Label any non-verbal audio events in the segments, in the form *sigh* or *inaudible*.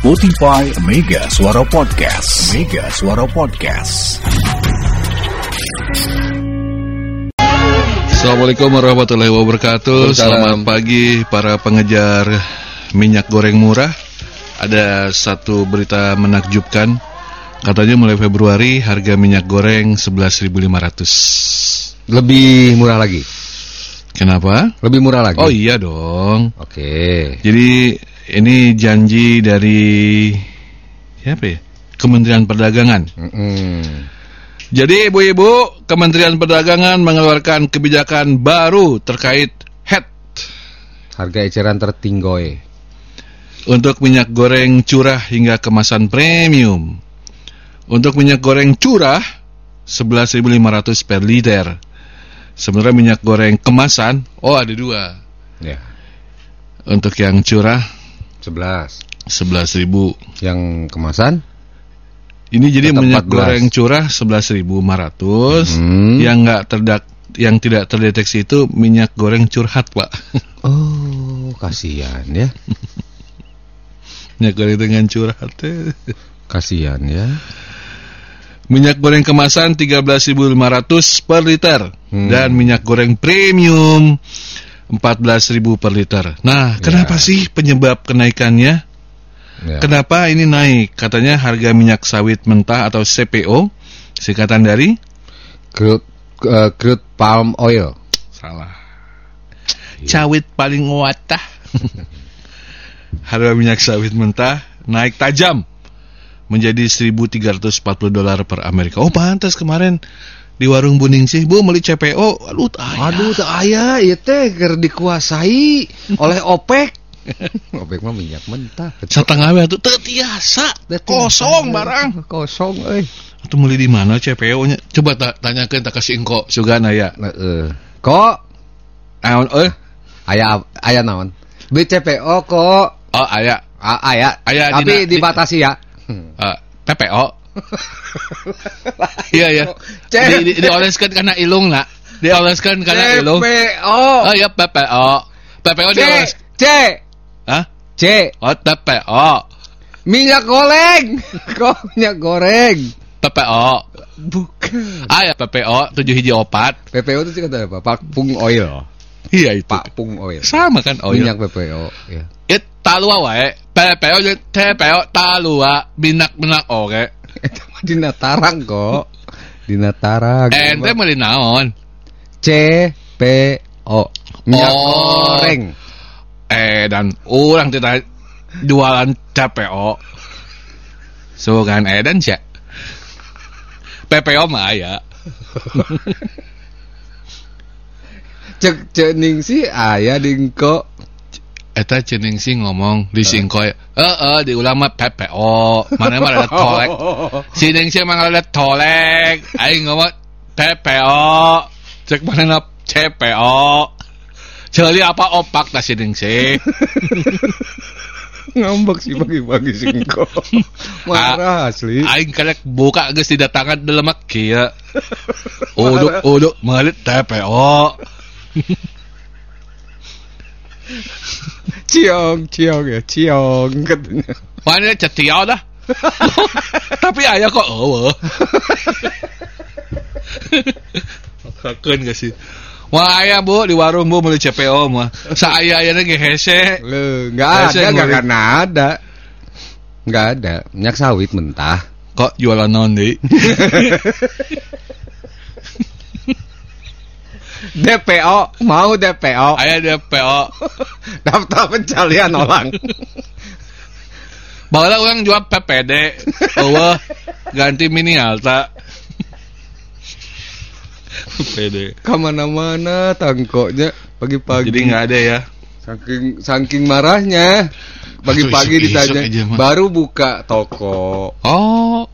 Spotify Mega Suara Podcast. Mega Suara Podcast. Assalamualaikum warahmatullahi wabarakatuh. Selamat pagi para pengejar minyak goreng murah. Ada satu berita menakjubkan. Katanya mulai Februari harga minyak goreng 11.500. Lebih murah lagi. Kenapa? Lebih murah lagi. Oh iya dong. Oke. Jadi ini janji dari siapa ya? Kementerian Perdagangan. Mm-mm. Jadi ibu-ibu, Kementerian Perdagangan mengeluarkan kebijakan baru terkait head Harga eceran tertinggoy. untuk minyak goreng curah hingga kemasan premium. Untuk minyak goreng curah 11.500 per liter. Sebenarnya minyak goreng kemasan, oh ada dua. Ya. Untuk yang curah 11. 11.000. Yang kemasan? Ini jadi minyak 14. goreng curah 11.500. Hmm. Yang nggak terdak yang tidak terdeteksi itu minyak goreng curhat, Pak. *laughs* Oh, kasihan ya. minyak goreng dengan curhat. eh. Kasihan ya. Minyak goreng kemasan 13.500 per liter Hmm. dan minyak goreng premium 14.000 per liter. Nah, kenapa Ya. sih penyebab kenaikannya? ya. Kenapa ini naik? Katanya harga minyak sawit mentah atau CPO, singkatan dari Crude, eh, crude palm oil. salah. Cawit paling watah. *laughs* harga minyak sawit mentah naik tajam menjadi 1.340 dolar per Amerika. Oh, pantas kemarin di warung Buning sih, Bu, beli CPO, aduh, ayah. Aduh, tak ayah, ieu teh keur dikuasai *laughs* oleh OPEC. *laughs* OPEC mah minyak mentah. setengah teu tiasa, kosong barang. Kosong euy. Atuh meuli di mana CPO-nya? Coba ta tanyakeun tak kasih engko sugana ya. Heeh. Kok Naon euy? aya aya naon? Beli CPO kok Oh, aya A- aya. Aya Tapi dibatasi ya. uh, PPO. *laughs* Iya ya. Di, di, dioleskeun kana ilung nak. Dioleskeun kana ilung. CPO. Oh ya PPO. PPO dioles. C Hah? C Oh PPO. minyak goreng. *laughs* Kok minyak goreng? PPO. Bukan. Ah ya PPO 7 hiji opat. PPO itu sih kata apa? Pakpung oil. Iya itu. Pakpung oil. Sama kan oh Minyak PPO. Ya. It talua wae. PPO jeung TPO talua minak-minak oge. Itu mah dina tarang kok. Dina tarang. Ente meuli naon? C P O. Minyak Oh. goreng. Eh dan urang tidak jualan CPO. Sugan edan sya. PPO mah aya. *laughs* Cek cek ning si aya dingko. Eta cening sih ngomong di singkoy. Heeh, di ulama PPO. Mana mah ada tolek. *laughs* Si Ning sih emang ada tolek. Aing ngomong PPO. Cek mana na CPO. Celi apa opak ta si Ning sih. *laughs* Ngambek sih bagi-bagi singko. *laughs* Marah asli. Aing karek buka geus didatangan delemak kieu. Uduk uduk meuli TPO. Ciong, ciong ya, ciong katanya. Mana cetiau dah. *laughs* Tapi aya kok eueuh. Kakeun gak sih? Wah aya bu di warung bu beli CPO mah. Saya aya ge hese. Enggak ada, enggak karena ada. Enggak ada. Minyak sawit mentah. Kok jualan naon deui? *laughs* DPO, mau DPO. Aya DPO. *laughs* Daftar pencarian orang. *laughs* Baheula urang jual PPD. Eueuh ganti mini alta. PPD. Ke mana-mana tangkoknya pagi-pagi. Jadi nggak ada ya. Saking saking marahnya. Pagi-pagi ditanya, aja baru buka toko. Oh,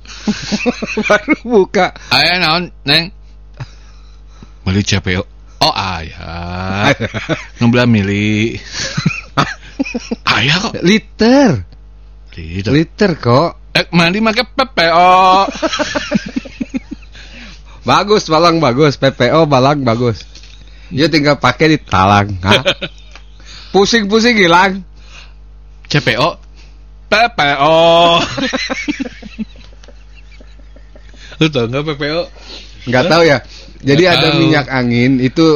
*laughs* baru buka. aya naon, Neng? Beli CPO. Oh, aya. Ngebelah mili. *laughs* aya kok. Liter. Gitu. Liter kok. Eh, mandi make PPO. *laughs* Bagus, balang bagus. PPO balang bagus. Ya tinggal pakai di talang. *laughs* Pusing-pusing hilang. CPO PPO. Lu tau nggak PPO? Nggak tahu ya. Jadi Nggak ada tahu. minyak angin itu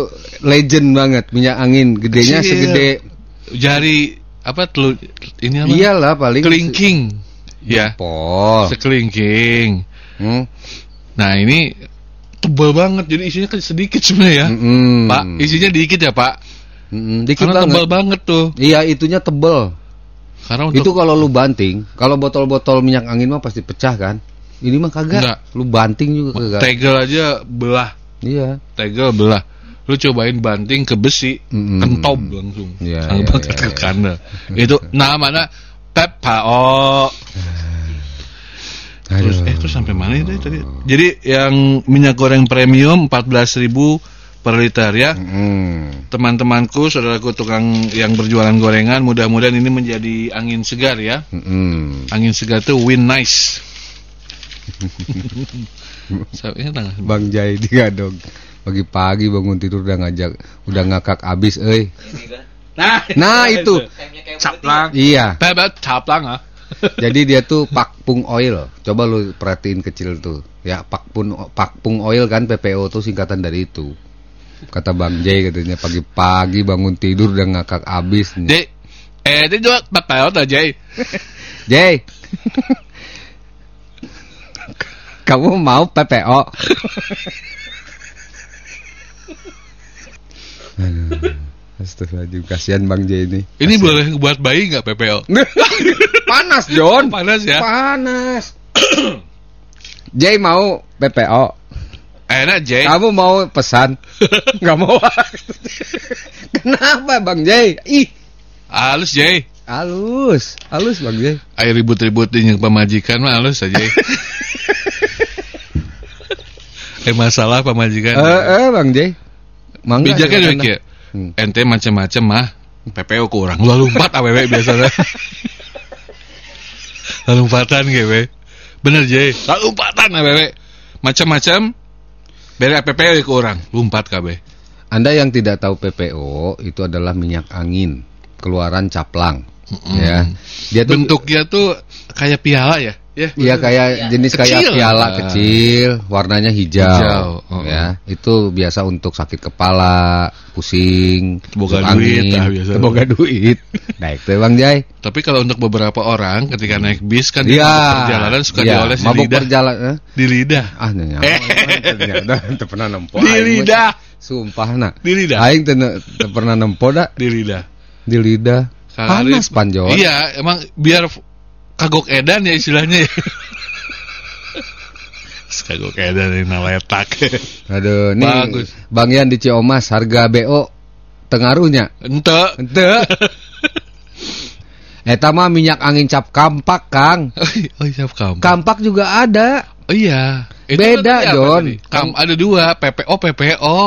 legend banget minyak angin gedenya Kecil. segede Jari apa telur ini apa? iyalah paling Kelingking. Ya, Pol. sekelingking. Hmm. Nah ini tebal banget, jadi isinya kan sedikit sebenarnya ya. Mm-mm. Pak, isinya dikit ya Pak. Mm-mm, dikit Karena banget. tebal banget tuh. Iya, itunya tebel. Karena untuk Itu kalau lu banting, kalau botol-botol minyak angin mah pasti pecah kan? Ini mah kagak. Enggak. Lu banting juga kagak. tegel aja belah, Iya. tegel belah. Lu cobain banting ke besi, kentob langsung. Iya, Sangat iya, banget iya, ke iya. kanan. Itu namanya PPO. Terus eh terus sampai mana itu tadi? Jadi yang minyak goreng premium 14.000 per liter ya. Mm. Teman-temanku, saudaraku tukang yang berjualan gorengan, mudah-mudahan ini menjadi angin segar ya. Mm-mm. Angin segar tuh win nice. *laughs* Sampai tanggal Bang Jai digadong. Pagi-pagi bangun tidur udah ngajak, udah ngakak abis, euy. Nah, Nah, itu. caplang. Iya. Bebet caplang ah. *laughs* Jadi dia tuh pakpung oil. Coba lu perhatiin kecil tuh. Ya, pakpun pakpung oil kan PPO tuh singkatan dari itu. Kata Bang Jai katanya pagi-pagi bangun tidur udah ngakak abis nih. Dek, eh dia juga PPO tuh Jay. *laughs* Jay. Kamu mau PPO? Aduh. Astagfirullahaladzim, kasihan Bang Jay ini. Ini boleh buat bayi nggak PPO? *laughs* Panas, John. Panas ya. Panas. *clears throat* Jay mau PPO. Enak Jay. Kamu mau pesan? *laughs* Nggak mau. *laughs* Kenapa Bang Jay? Ih, Halus Jay. halus. Halus Bang Jay. Ayo ribut-ributin yang pemajikan mah halus aja. Eh masalah pemajikan. Eh, eh Bang Jay. Mangga. Bijaknya ya. Hmm. Ente macam-macam mah PPO kurang. Lalu empat AWW biasanya. *laughs* Lalu empatan GW. Bener Jay. Lalu empatan AWW. Macam-macam. Bere PPO ya kurang. Lumpat KB. Anda yang tidak tahu PPO itu adalah minyak angin keluaran caplang. Ya. Dia tuh Bentuknya tuh kayak piala ya. Ya. Iya kayak jenis kayak Kecil. piala Ah. kecil, warnanya hijau, Hijau, oh. ya. Itu biasa untuk sakit kepala, pusing, Boga masuk duit, angin, ah, biasa. boga duit. Naik tuh Bang Jai. Tapi kalau untuk beberapa orang ketika naik bis kan di Iya. perjalanan suka Iya, dioles di mabuk lidah. perjalanan. Di lidah. Ah, nanya. Ternyata teu pernah nempo. Di lidah. Sumpah nak. Di lidah. Aing pernah nempo dah Di lidah. di lidah. Panas panjol. Iya, emang biar kagok edan ya istilahnya ya. *laughs* kagok edan ini naletak. Aduh, nih Bagus. Bang Yan di Ciomas harga BO tengaruhnya. Ente. Ente. *laughs* Eta mah minyak angin cap kampak, Kang. Oh, iya, kamu. Kampak juga ada. Oh iya. Beda, apa John. tadi? Kam ada dua, PPO, PPO.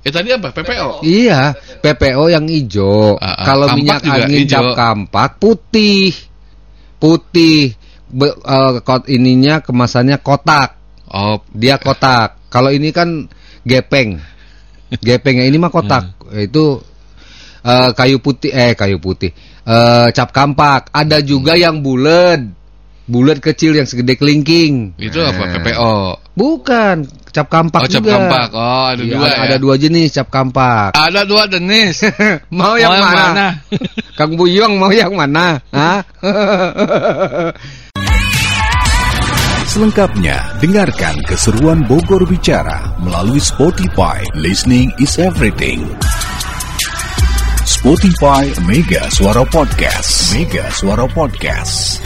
Eh tadi apa? PPO. Iya, PPO yang hijau. Ah, ah, Kalau kampak minyak angin hijau. cap kampak putih. Putih. Be- eh, kot ininya kemasannya kotak. Oh, Dia kotak. Kalau ini kan gepeng. Gepengnya ini mah kotak. Hmm. Itu eh, kayu putih eh kayu putih. Eh, cap kampak. Ada juga yang bulat. Bulat kecil yang segede kelingking. itu apa? Nah. PPO. Bukan, cap kampak Oh, cap juga. kampak. Oh, ada Iya, dua ada, ya. ada dua jenis cap kampak. Ada dua jenis. *laughs* mau yang mana? *laughs* Kang Buyong mau yang mana? Hah? *laughs* Selengkapnya, dengarkan keseruan Bogor Bicara melalui Spotify. Listening is everything. Spotify Mega Suara Podcast. Mega Suara Podcast.